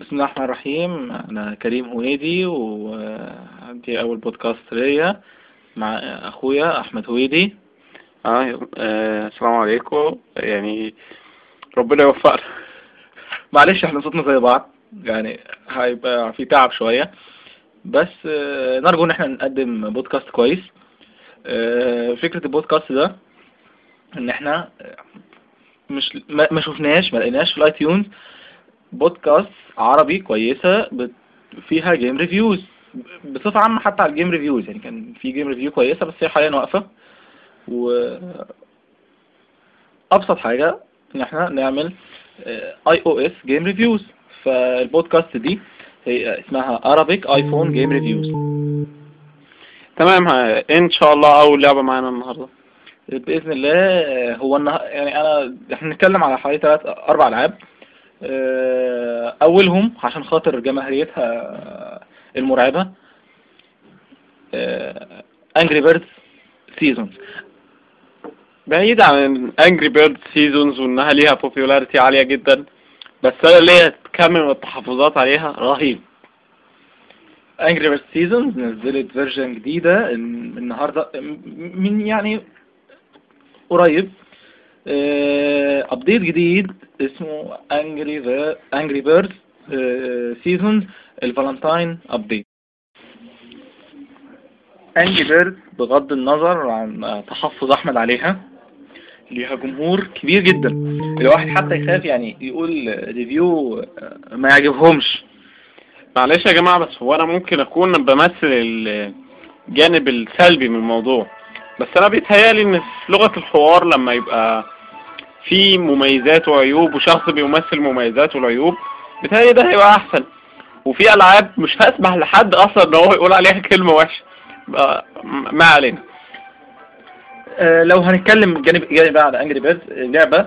بسم الله الرحمن الرحيم. أنا كريم هويدي وعندي أول بودكاست ليا مع أخويا أحمد هويدي. آه آه، السلام عليكم. يعني ربنا يوفقنا. معلش إحنا صوتنا زي بعض. يعني هيبقى في تعب شوية. بس آه، نرجو إن إحنا نقدم بودكاست كويس. آه، فكرة البودكاست ده إن إحنا مش ما ما شفناش ما لقيناش في ال iTunes podcast عربي كويسة بت- فيها game reviews بصفة عامة حتى على ال game reviews يعني كان في game review كويسة بس هي حاليا واقفة. و أبسط حاجة إن إحنا نعمل iOS game reviews فال podcast دي هي اسمها Arabic iPhone Game Reviews. تمام إن شاء الله أول لعبة معانا النهاردة. بإذن الله هو النها... يعني أنا إحنا بنتكلم على حوالي ثلاث أربع ألعاب. آه، أولهم عشان خاطر جماهيريتها المرعبة Angry Birds Seasons بعيد عن Angry Bird Seasons وإنها ليها popularity عالية جدا بس أنا ليا كم من التحفظات عليها رهيب. Angry Birds Seasons نزلت version جديدة الن- النهاردة م- من يعني قريب update جديد اسمه Angry Angry Birds Seasons ال Valentine update Angry Birds بغض النظر عن تحفظ أحمد عليها ليها جمهور كبير جدا. الواحد حتى يخاف يعني يقول review ما يعجبهمش. معلش يا جماعة بس هو أنا ممكن أكون بمثل الجانب السلبي من الموضوع. بس أنا بيتهيألي إن في لغة الحوار لما يبقى في مميزات وعيوب وشخص بيمثل مميزات والعيوب بيتهيألي ده هيبقى أحسن. وفي ألعاب مش هسمح لحد أصلا إن هو يقول عليها كلمة وحشة. بقى ما علينا. آه، لو هنتكلم جانب بقى على Angry Birds اللعبة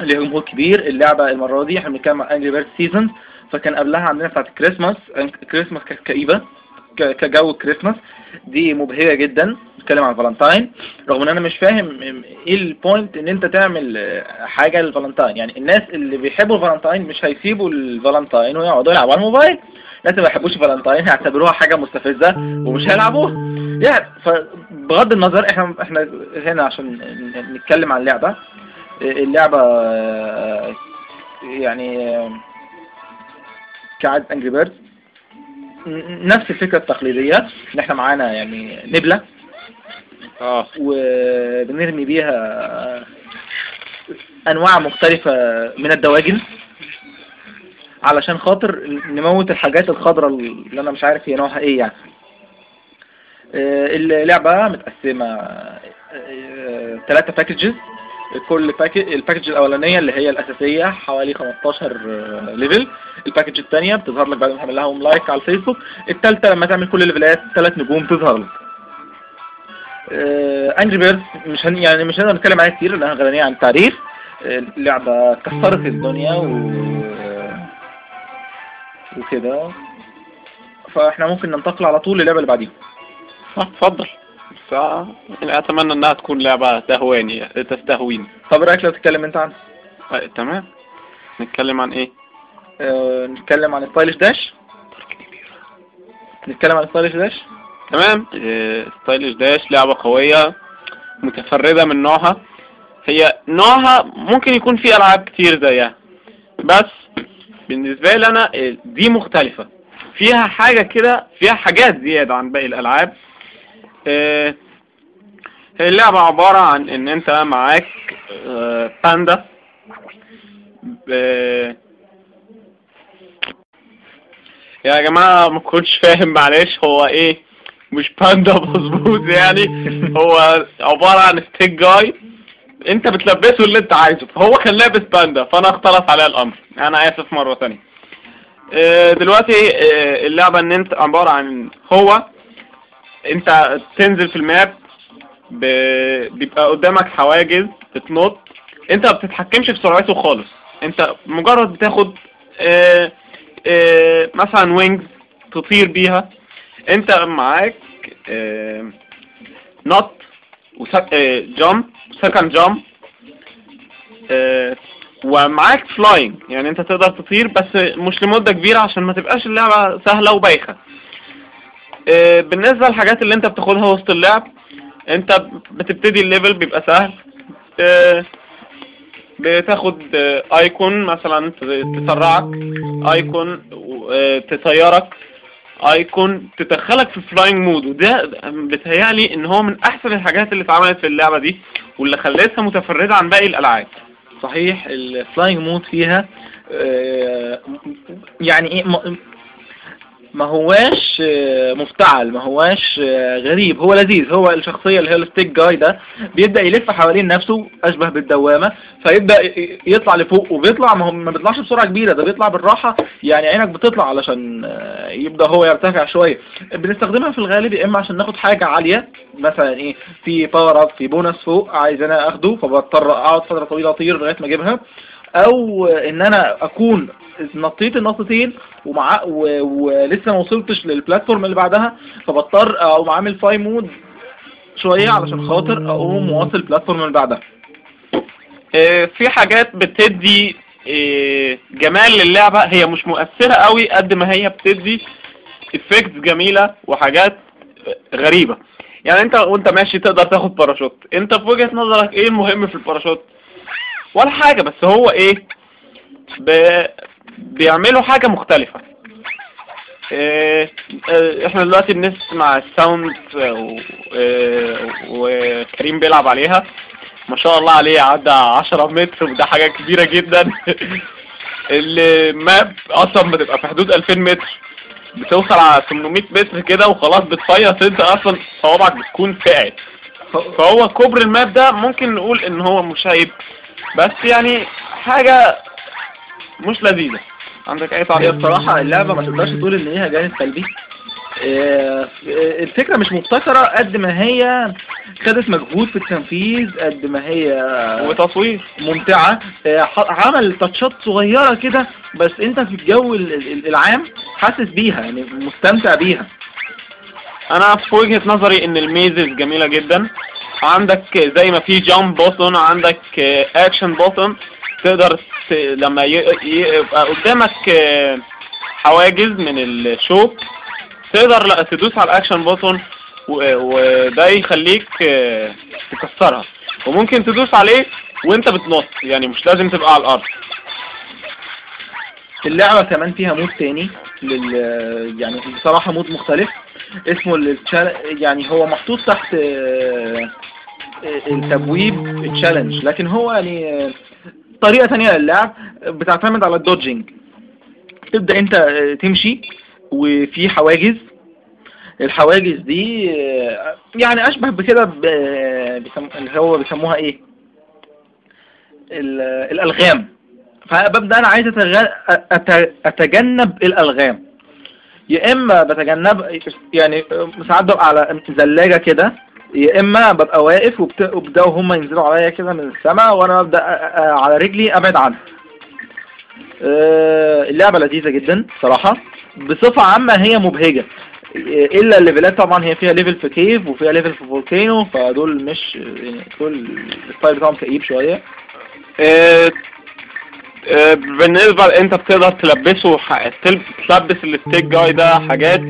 ليها جمهور كبير اللعبة المرة دي إحنا بنتكلم عن Angry Birds Season فكان قبلها عندنا بتاعة ال Christmas ال Christmas كانت كئيبة كجو الكريسماس دي مبهجه جدا. بنتكلم عن فالنتاين رغم إن أنا مش فاهم إيه ال point إن أنت تعمل حاجة للفالنتاين. يعني الناس اللي بيحبوا الفالنتاين مش هيسيبوا الفالنتاين ويقعدوا يلعبوا على الموبايل. الناس اللي ما بيحبوش الفالنتاين هيعتبروها حاجة مستفزة ومش هيلعبوها. يعني فبغض النظر إحنا إحنا هنا عشان نتكلم عن اللعبة. آه، يعني كعادة انجري بيردز نفس الفكرة التقليدية. إن إحنا معانا يعني نبلة. آه. وبنرمي بيها آه، أنواع مختلفة من الدواجن علشان خاطر نموت الحاجات الخضراء اللي أنا مش عارف هي نوعها إيه يعني. آه، اللعبة متقسمة ثلاثة packages كل package ال package الأولانية اللي هي الأساسية حوالي 15 level ال package الثانية بتظهر لك بعد ما تعمل لهم like على الفيسبوك. الثالثة لما تعمل كل الليفلات ثلاث نجوم تظهر لك. Angry Birds مش هن يعني مش هنقدر نتكلم عليها كتير لانها غنية عن التعريف آه، اللعبة كسرت الدنيا و وكده. فإحنا ممكن ننتقل على طول للعبة اللي بعديها. اتفضل. آه، يعني أتمنى إنها تكون لعبة تهواني تستهويني. طب رأيك لو تتكلم أنت عنها؟ آه، تمام. نتكلم عن إيه؟ آه، نتكلم عن Stylish Dash. نتكلم عن Stylish Dash؟ تمام؟ Stylish Dash لعبة قوية متفردة من نوعها. هي نوعها ممكن يكون في ألعاب كتير زيها. بس بالنسبة لي أنا آه، دي مختلفة. فيها حاجة كده فيها حاجات زيادة عن باقي الألعاب. آه، هي اللعبة عبارة عن إن أنت معاك آه، باندا. يا جماعة ما كنتش فاهم معلش هو إيه؟ مش باندا مظبوط يعني. هو عبارة عن ستيك جاي انت بتلبسه اللي انت عايزه. فهو كان لابس باندا فأنا اختلط عليا الأمر. أنا آسف مرة ثانية آه، دلوقتي آه، اللعبة إن انت عبارة عن هو. انت تنزل في ال map بيبقى قدامك حواجز بتنط. انت ما بتتحكمش في سرعته خالص. انت مجرد بتاخد آه، آه، مثلا wings تطير بيها. انت معاك نط و jump second jump ومعاك flying يعني انت تقدر تطير بس مش لمدة كبيرة عشان ما تبقاش اللعبة سهلة وبايخة. آه، بالنسبة للحاجات اللي انت بتاخدها وسط اللعب انت بتبتدي ال level بيبقى سهل. آه، بتاخد آه، icon مثلا تسرعك icon آه، تطيرك. icon تدخلك في flying mode وده بتهيألي إن هو من أحسن الحاجات اللي اتعملت في اللعبة دي واللي خلتها متفردة عن باقي الألعاب. صحيح ال flying mode فيها آه، يعني إيه ما- هواش آه، مفتعل ما هواش آه، غريب. هو لذيذ. هو الشخصية اللي هي ال stick guy ده بيبدأ يلف حوالين نفسه أشبه بالدوامة فيبدأ يطلع لفوق وبيطلع ما هو ما بيطلعش بسرعة كبيرة ده بيطلع بالراحة. يعني عينك بتطلع علشان آه، يبدأ هو يرتفع شوية. بنستخدمها في الغالب يا إما عشان ناخد حاجة عالية مثلا إيه في power up في بونص فوق عايز أنا أخده فبضطر أقعد فترة طويلة أطير لغاية ما أجيبها. أو إن أنا أكون نطيت النطتين ومع. ولسه ما وصلتش لل platform اللي بعدها فبضطر أقوم عامل fly mode شوية علشان خاطر أقوم واصل ال platform اللي بعدها آه، في حاجات بتدي آه، جمال للعبة هي مش مؤثرة قوي قد ما هي بتدي effects جميلة وحاجات غريبة يعني انت وانت ماشي تقدر تاخد باراشوت انت في وجهة نظرك إيه المهم في الباراشوت ولا حاجة بس هو إيه. بيعملوا حاجة مختلفة. آه، آه، إحنا دلوقتي بنسمع ال sound آه، وكريم بيلعب عليها. ما شاء الله عليه عدى 10 متر وده حاجة كبيرة جدا. ال map أصلا بتبقى في حدود 2000 متر. بتوصل على 800 متر كده وخلاص بتفيص أنت أصلا صوابعك بتكون فقعت فهو كبر الماب ده ممكن نقول إن هو مش عيب بس يعني حاجة مش لذيذة. عندك أي تعليق بصراحة اللعبة ما تقدرش تقول إن ليها جانب سلبي. آه، الفكرة مش مبتكرة قد ما هي خدت مجهود في التنفيذ قد ما هي وتصوير. ممتعة. آه، عمل تاتشات صغيرة كده بس أنت في الجو ال- ال- العام حاسس بيها يعني مستمتع بيها. أنا في وجهة نظري إن ال mazes جميلة جدا. عندك زي ما في jump button عندك action button تقدر لما يبقى قدامك آه، حواجز من الشوك تقدر تدوس على ال action button وده يخليك آه، تكسرها. وممكن تدوس عليه وانت بتنط يعني مش لازم تبقى على الأرض. اللعبة كمان فيها mode تاني لل يعني بصراحة mode مختلف. اسمه ال chall... يعني هو محطوط تحت آه، التبويب challenge لكن هو يعني طريقة تانية للعب بتعتمد على ال dodging تبدأ أنت آه، تمشي وفي حواجز. الحواجز دي آه، يعني أشبه بكده بيسم... اللي هو بيسموها إيه؟ ال- الألغام. فببدأ أنا عايز. أتجنب الألغام. يا إما بتجنب يعني ساعات ببقى على زلاجة كده. يا إما ببقى واقف. وبدأوا هم ينزلوا عليا كده من السماء وأنا أ- على رجلي أبعد عنهم آه، اللعبة لذيذة جدا صراحة. بصفة عامة هي مبهجة. إلا الليفلات طبعا هي فيها level في cave وفيها level في volcano فدول مش يعني دول ال style بتاعهم كئيب شوية. آه، آه، بالنسبة أنت بتقدر تلبسه تلبس ال stick guy ده حاجات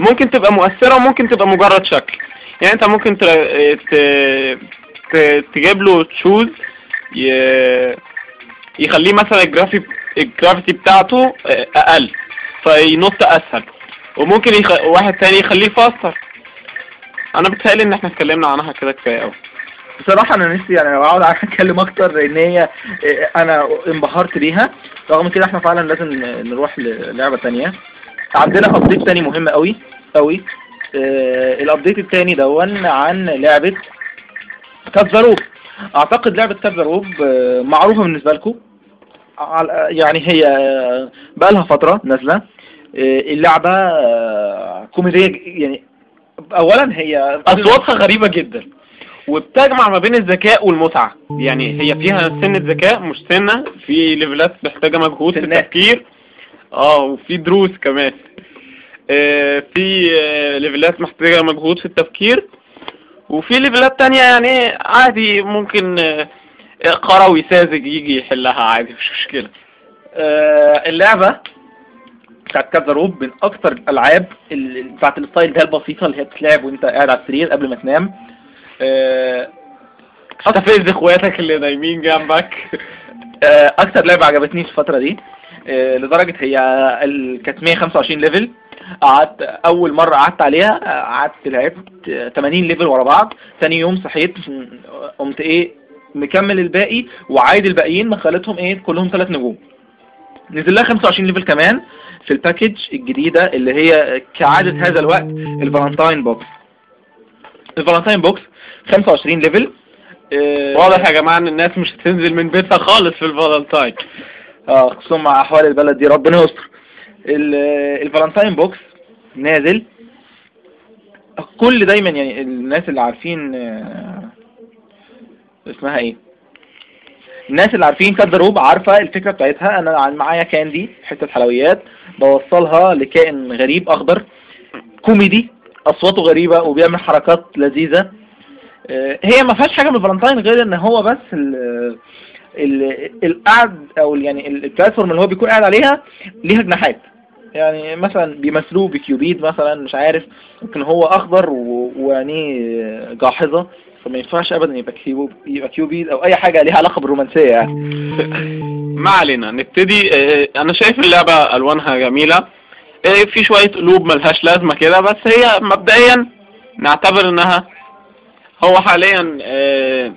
ممكن تبقى مؤثرة وممكن تبقى مجرد شكل. يعني انت ممكن تجيب له shoes يخليه مثلا ال gravi ال gravity بتاعته أقل فينط أسهل. وممكن يخ... واحد تاني يخليه faster أنا بتهيألي إن إحنا اتكلمنا عنها كده كفاية قوي بصراحة أنا نفسي يعني لو أقعد أتكلم أكتر لأن هي أنا انبهرت بيها. رغم كده إحنا فعلا لازم نروح للعبة تانية. عندنا update تاني مهم أوي أوي. آه، ال update التاني دون عن لعبة Cut the Rope أعتقد لعبة Cut the Rope آه، معروفة بالنسبة لكم. يعني هي بقالها فترة نازلة. آه، اللعبة آه، كوميدية يعني أولا هي اصواتها غريبة جدا. وبتجمع ما بين الذكاء والمتعة. يعني هي فيها سنة ذكاء مش سنة. في ليفلات محتاجة مجهود في. التفكير. آه وفي دروس كمان. في آه ليفلات محتاجة مجهود في التفكير وفي ليفلات تانية يعني عادي ممكن آه قروي ساذج يجي يحلها عادي مش مشكلة. آه، اللعبة بتاعت Cut the Rope من أكتر الألعاب ال- بتاعت ال style ده البسيطة اللي هي بتتلعب وأنت قاعد على السرير قبل ما تنام. آه، استفز إخواتك اللي نايمين جنبك. آه، أكتر لعبة عجبتني في الفترة دي آه، لدرجة هي كانت 125 level. قعدت أول مرة قعدت عليها قعدت لعبت آه، 80 level ورا بعض. تاني يوم صحيت قمت إيه مكمل الباقي وعايد الباقيين مخلتهم إيه كلهم ثلاث نجوم. نزل لها 25 level كمان في ال package الجديدة اللي هي كعادة هذا الوقت ال Valentine box ال Valentine box 25 level واضح يا جماعة إن الناس مش هتنزل من بيتها خالص في الفالنتاين. آه خصوصا مع أحوال البلد دي ربنا يستر. ال Valentine box نازل. كل دايما يعني الناس اللي عارفين آه، اسمها إيه؟ الناس اللي عارفين Cut the Rope عارفة الفكرة بتاعتها. أنا معايا candy حتة حلويات. بوصلها لكائن غريب أخضر. كوميدي أصواته غريبة وبيعمل حركات لذيذة. آه، هي ما فيهاش حاجة من الفالنتاين غير إن هو بس ال- ال- القعد أو يعني ال- ال platform اللي هو بيكون قاعد عليها ليها جناحات. يعني مثلا بيمثلوه بكيوبيد مثلا مش عارف ممكن هو أخضر وعينيه جاحظة فما ينفعش ابدا يبقى كيوب يبقى كيوبيد أو أي حاجة ليها علاقة بالرومانسية يعني. ما علينا نبتدي آه، أنا شايف اللعبة ألوانها جميلة. آه، في شوية قلوب ملهاش لازمة كده بس هي مبدئيا نعتبر إنها هو حاليا آه،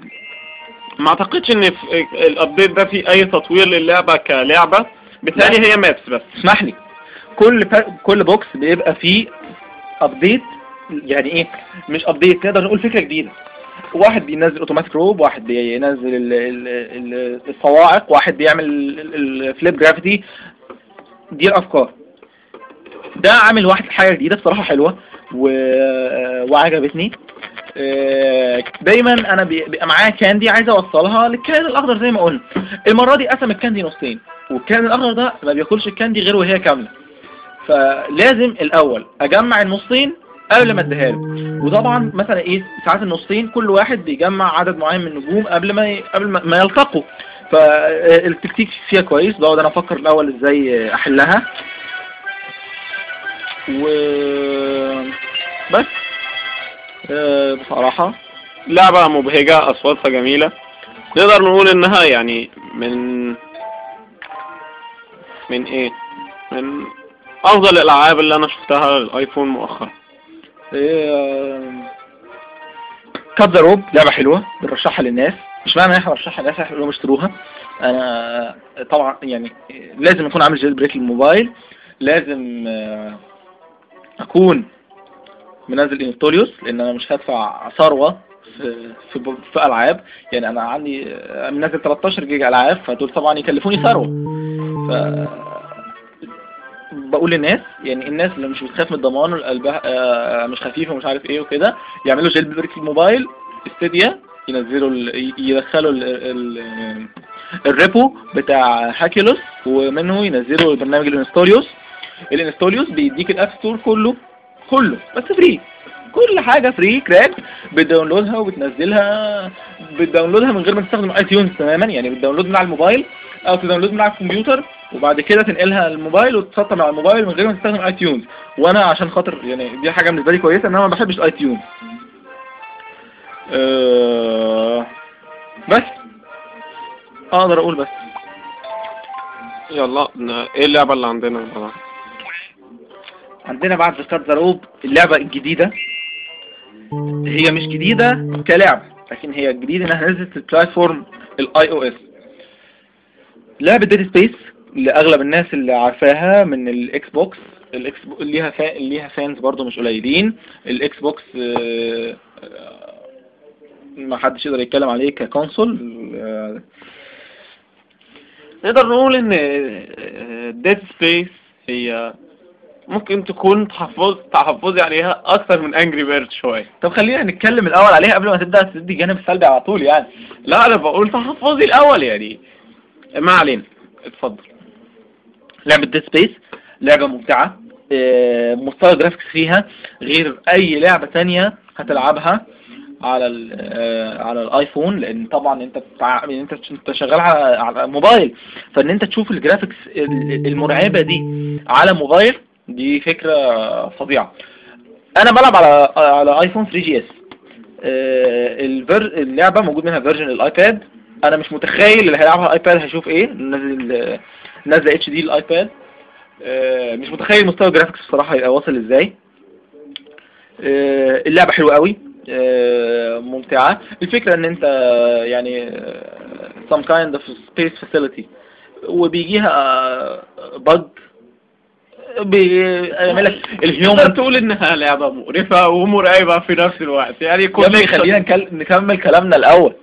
ما أعتقدش إن في ال update ده فيه أي تطوير للعبة كلعبة. بالتالي هي maps بس. اسمح لي. كل. كل box بيبقى فيه update يعني إيه؟ مش update نقدر نقول فكرة جديدة. واحد بينزل automatic rope واحد بينزل ال- ال- ال- الصواعق واحد بيعمل ال flip gravity دي الأفكار. ده عامل واحد حاجة جديدة بصراحة حلوة و... وعجبتني. آه، دايما أنا بي- بيبقى معايا candy عايز أوصلها للكائن الأخضر زي ما قلنا. المرة دي قسم الكاندي نصين والكائن الأخضر ده ما بياكلش الكاندي غير وهي كاملة. فلازم الأول أجمع النصين قبل ما اديها له. وطبعا مثلا إيه ساعات النصين كل واحد بيجمع عدد معين من النجوم قبل ما. قبل ما يلتقوا. فالتكتيك فيها كويس. بقعد أنا أفكر الأول إزاي أحلها. و بس. آه، بصراحة. لعبة مبهجة أصواتها جميلة. نقدر نقول إنها يعني من من إيه؟ من أفضل الألعاب اللي أنا شفتها لل iPhone مؤخرا. Cut the Rope لعبة حلوة بنرشحها للناس. مش معنى إن إحنا نرشحها للناس إحنا اشتروها. أنا طبعا يعني لازم اكون عامل jailbreak للموبايل. لازم آه، أكون منزل Installous لأن أنا مش هدفع ثروة في في في ألعاب. يعني أنا عندي آه، منزل 13 جيجا ألعاب فدول طبعا يكلفوني ثروة. ف بقول للناس يعني الناس اللي مش بتخاف من الضمان واللي قلبها آه، مش خفيفه ومش عارف إيه وكده يعملوا jailbreak الموبايل Cydia ينزلوا ال... يدخلوا ال... ال... ال repo بتاع Hackulous ومنه ينزلوا البرنامج ال Installous ال Installous بيديك ال App Store كله كله بس free. كل حاجة free crack بتداونلودها وبتنزلها بتداونلودها من غير ما تستخدم iTunes تماما يعني بت download من على الموبايل أو ت download من على الكمبيوتر. وبعد كده تنقلها الموبايل وتسطب على الموبايل من غير ما تستخدم iTunes وأنا عشان خاطر يعني دي حاجة بالنسبة لي كويسة ان أنا ما بحبش iTunes أه بس. أقدر أقول بس. يلا إيه اللعبة اللي عندنا بقى؟ عندنا بعد ذكرت زروب اللعبة الجديدة. هي مش جديدة كلعبة لكن هي جديدة إنها نزلت ال platform ال iOS لعبة Dead Space لأغلب الناس اللي عارفاها من ال Xbox ال Xbo... ليها fa... ليها fans برضو مش قليلين. ال Xbox آه، آه، ما حدش يقدر يتكلم عليه ك console آه، نقدر نقول إن Dead Space هي ممكن تكون تحفظ تحفظي عليها أكتر من Angry Bird شوية. طب خلينا نتكلم الأول عليها قبل ما تبدأ تدي الجانب السلبي على طول يعني. لا أنا بقول تحفظي الأول يعني. ما علينا. اتفضل. لعبة Dead Space لعبة ممتعة. آه، مستوى ال graphics فيها غير أي لعبة تانية هتلعبها على آه، على الآيفون لأن طبعا أنت بتاع أنت أنت شغال على على موبايل. فإن أنت تشوف ال graphics ال- المرعبة دي على موبايل دي فكرة فظيعة. أنا بلعب على على آيفون 3GS اللعبة موجود منها version الايباد أنا مش متخيل اللي هيلعبها على الايباد هيشوف إيه. نازل نازلة HD الآيباد. آه، مش متخيل مستوى ال graphics بصراحة هيبقى واصل إزاي. آه، اللعبة حلوة قوي. آه، ممتعة. الفكرة إن أنت يعني some kind of space facility. وبيجيها bug بيعمل لك ال human تقول إنها لعبة مقرفة ومرعبة في نفس الوقت. يعني ابني خلينا نكمل كلامنا الأول.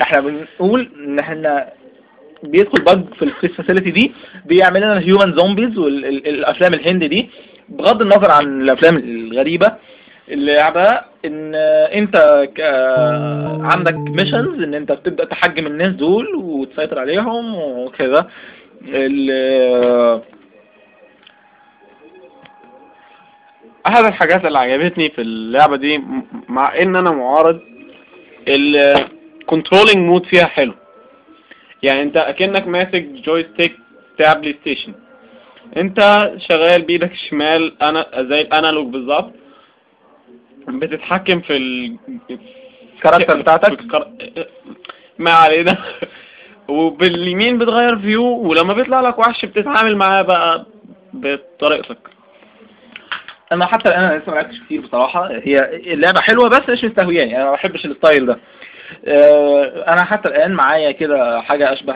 إحنا بنقول إن إحنا بيدخل bug في ال space facility دي بيعمل لنا ال human zombies والافلام الهند دي. بغض النظر عن الأفلام الغريبة اللعبة إن أنت ك- عندك missions إن أنت بتبدأ تحجم الناس دول وتسيطر عليهم وكذا احد الحاجات اللي عجبتني في اللعبة دي مع إن أنا معارض ال controlling mode فيها حلو. يعني انت اكنك ماسك joystick بتاع PlayStation انت شغال بإيدك الشمال أنا زي ال analog بالظبط. بتتحكم في ال ال character بتاعتك؟ ال char... ما علينا. وباليمين بتغير view ولما بيطلع لك وحش بتتعامل معاه بقى بطريقتك. أنا حتى الآن أنا لسه ما لعبتش كتير بصراحة. هي اللعبة حلوة بس مش مستهوياني. أنا ما بحبش ال style ده. أنا حتى الآن معايا كده حاجة أشبه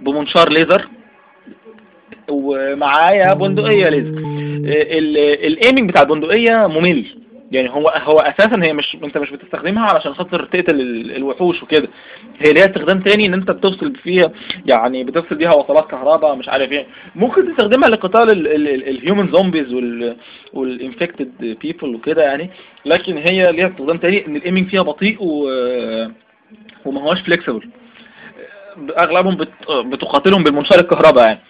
بمنشار ليزر ومعايا بندقية ليزر. ال aiming بتاع البندقية ممل. يعني هو هو أساسا هي مش أنت مش بتستخدمها علشان خاطر تقتل ال- الوحوش وكده. هي ليها استخدام تاني إن أنت بتفصل فيها يعني بتفصل بيها وصلات كهرباء مش عارف إيه. ممكن تستخدمها لقتال ال human zombies وال infected people وكده يعني. لكن هي ليها استخدام تاني إن ال aiming فيها بطيء و وما هوش flexible أغلبهم بت... بتقاتلهم بالمنشار الكهرباء يعني.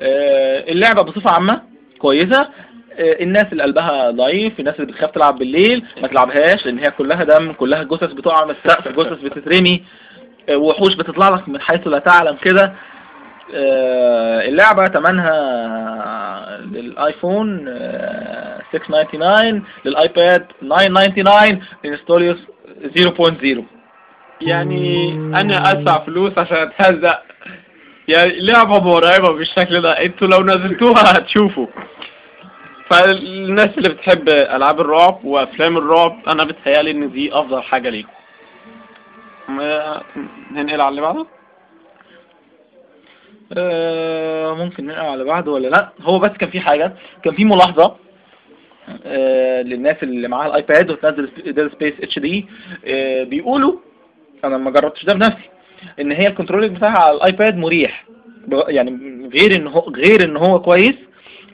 آه، اللعبة بصفة عامة كويسة. الناس اللي قلبها ضعيف الناس اللي بتخاف تلعب بالليل ما تلعبهاش لأن هي كلها دم كلها جثث بتقع من السقف جثث بتترمي آه، وحوش بتطلع لك من حيث لا تعلم كده. آه، اللعبة تمنها للآيفون آه، 699 للآيباد 999 للستوليوس 0.0 يعني أنا أدفع فلوس عشان اتهزق يعني لعبة مرعبة بالشكل ده. أنتوا لو نزلتوها هتشوفوا. فالناس اللي بتحب ألعاب الرعب وأفلام الرعب أنا بتهيألي إن دي أفضل حاجة ليكم. ننقل على اللي بعده؟ آه، ممكن نقرا على بعض ولا لأ؟ هو بس كان في حاجة كان في ملاحظة آه، للناس اللي معاها الآيباد وتنزل Dead Space HD بيقولوا أنا ما جربتش ده بنفسي إن هي ال controlling بتاعها على الآيباد مريح يعني غير إن هو غير إن هو كويس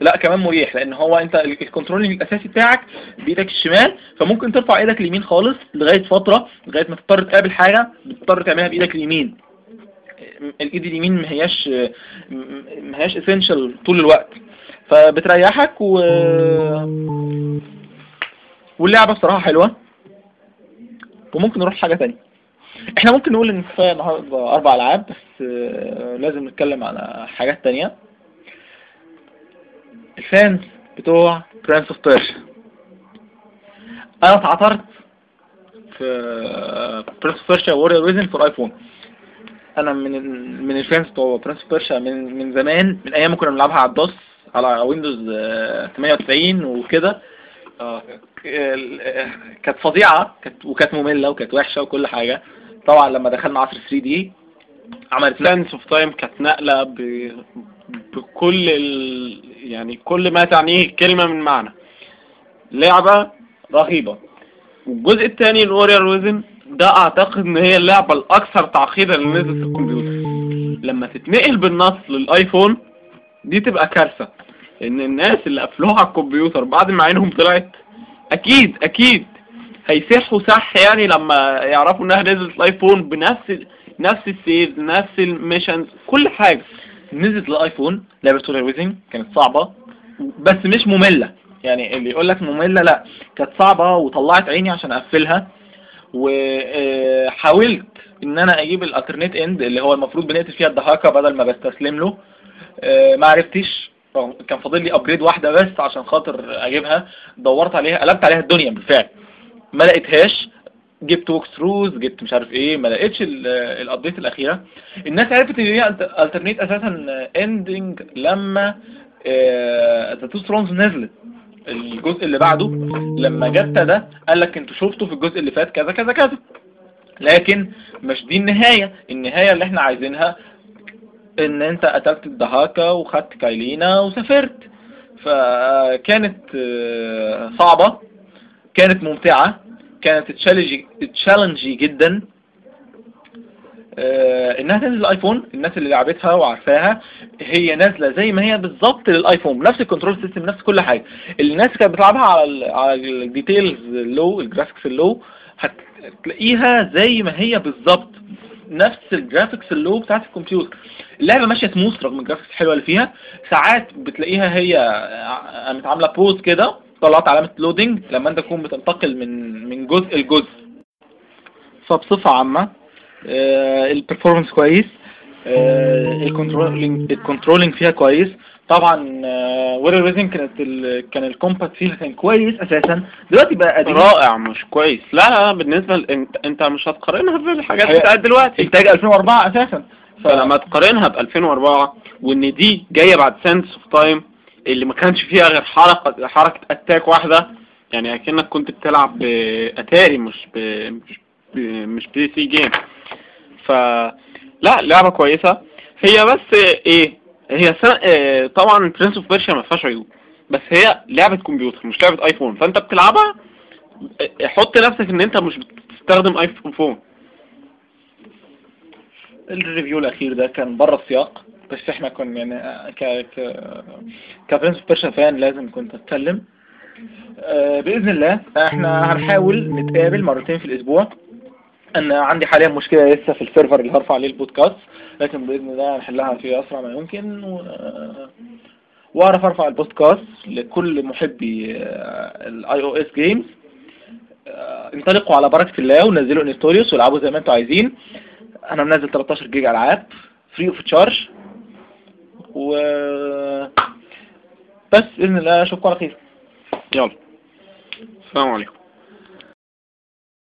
لا كمان مريح لأن هو أنت ال- ال controlling الأساسي بتاعك بإيدك الشمال فممكن ترفع إيدك اليمين خالص لغاية فترة لغاية ما تضطر تقابل حاجة بتضطر تعملها بإيدك اليمين. الإيد اليمين ما هياش ما هياش اسينشال طول الوقت. فبتريحك و واللعبة بصراحة حلوة. وممكن نروح حاجة تانية. إحنا ممكن نقول إن كفاية النهارده أربع ألعاب بس آه، لازم نتكلم على حاجات تانية. ال fans بتوع Prince of Persia أنا اتعثرت في Prince of Persia Warrior Within في الايفون أنا من من ال fans بتوع Prince of Persia من من زمان من أيام كنا بنلعبها على ال DOS على Windows آه، 98 وكده. آه، كانت فظيعة كانت وكانت مملة وكانت وحشة وكل حاجة. طبعا لما دخلنا عصر 3D عملت Sands of Time كانت نقلة ب... بكل ال... يعني كل ما تعنيه كلمة من معنى. لعبة رهيبة. والجزء الثاني الورير ويزن ده أعتقد إن هي اللعبة الأكثر تعقيدا اللي نزلت في الكمبيوتر. لما تتنقل بالنص للآيفون دي تبقى كارثة. ان الناس اللي قفلوها على الكمبيوتر بعد ما عينهم طلعت أكيد أكيد هيسحوا سح يعني لما يعرفوا إنها نزلت الآيفون بنفس نفس السيف نفس ال missions كل حاجة. نزلت للايفون لعبة Warrior Within كانت صعبة بس مش مملة. يعني اللي يقول لك مملة لا كانت صعبة وطلعت عيني عشان أقفلها. وحاولت إن أنا أجيب ال alternate end اللي هو المفروض بنقتل فيها الدهاكة بدل ما بستسلم له آه، ما عرفتش. كان فاضل لي upgrade واحدة بس عشان خاطر أجيبها. دورت عليها قلبت عليها الدنيا بالفعل. ما لقيتهاش. جبت walkthroughs جبت مش عارف إيه ما لقيتش ال update الأخيرة. الناس عرفت إن هي alternate أساسا ending لما The Two Thrones نزلت. الجزء اللي بعده لما جت ده قال لك أنتوا شفتوا في الجزء اللي فات كذا كذا كذا. لكن مش دي النهاية. النهاية اللي إحنا عايزينها إن أنت قتلت الدهاكا وخدت كايلينا وسافرت. فكانت آه، صعبة كانت ممتعة. كانت تشالنجي جدا. آه، انها تنزل الآيفون الناس اللي لعبتها وعارفاها هي نازلة زي ما هي بالظبط للآيفون نفس ال control system نفس كل حاجة. الناس كانت بتلعبها على على الديتيلز اللو الجرافيكس اللو هتلاقيها زي ما هي بالظبط. نفس ال graphics ال low بتاعت الكمبيوتر. اللعبة ماشية سموث رغم ال graphics الحلوة اللي فيها. ساعات بتلاقيها هي قامت عاملة pause كده. طلعت علامة loading لما انت تكون بتنتقل من من جزء لجزء. فبصفة عامة آه، ال performance كويس ال controlling ال controlling فيها كويس. طبعا where reasoning كانت ال... كان ال combat فيها كان كويس أساسا. دلوقتي بقى قديم. رائع مش كويس. لا لا بالنسبة ل... انت انت مش هتقارنها بالحاجات بتاعت دلوقتي. إنتاج 2004 أساسا. ف... فلما تقارنها ب 2004 وإن دي جاية بعد Sands of Time اللي ما كانش فيها غير حركه حركة attack واحدة. يعني أكنك كنت بتلعب بأتاري مش ب... مش. مش PC game ف لا لعبة كويسة. هي بس إيه هي سن... آه طبعا Prince of Persia ما فيهاش عيوب. بس هي لعبة كمبيوتر مش لعبة ايفون فأنت بتلعبها آه، حط نفسك إن أنت مش بتستخدم ايفون ال review الأخير ده كان بره السياق بس إحنا كنا يعني ك ك Prince Persia fan لازم كنت اتكلم آه، بإذن الله إحنا هنحاول نتقابل مرتين في الأسبوع. أنا عندي حاليا مشكلة لسه في ال server اللي هرفع عليه البودكاست لكن بإذن الله هنحلها في أسرع ما يمكن. و... وأعرف أرفع البودكاست لكل محبي ال iOS games انطلقوا على بركة الله ونزلوا انستوريوس والعبوا زي ما أنتم عايزين. أنا منزل 13 جيجا العاب فري اوف تشارج و بس باذن الله اشوفكم على خير. يلا. السلام عليكم.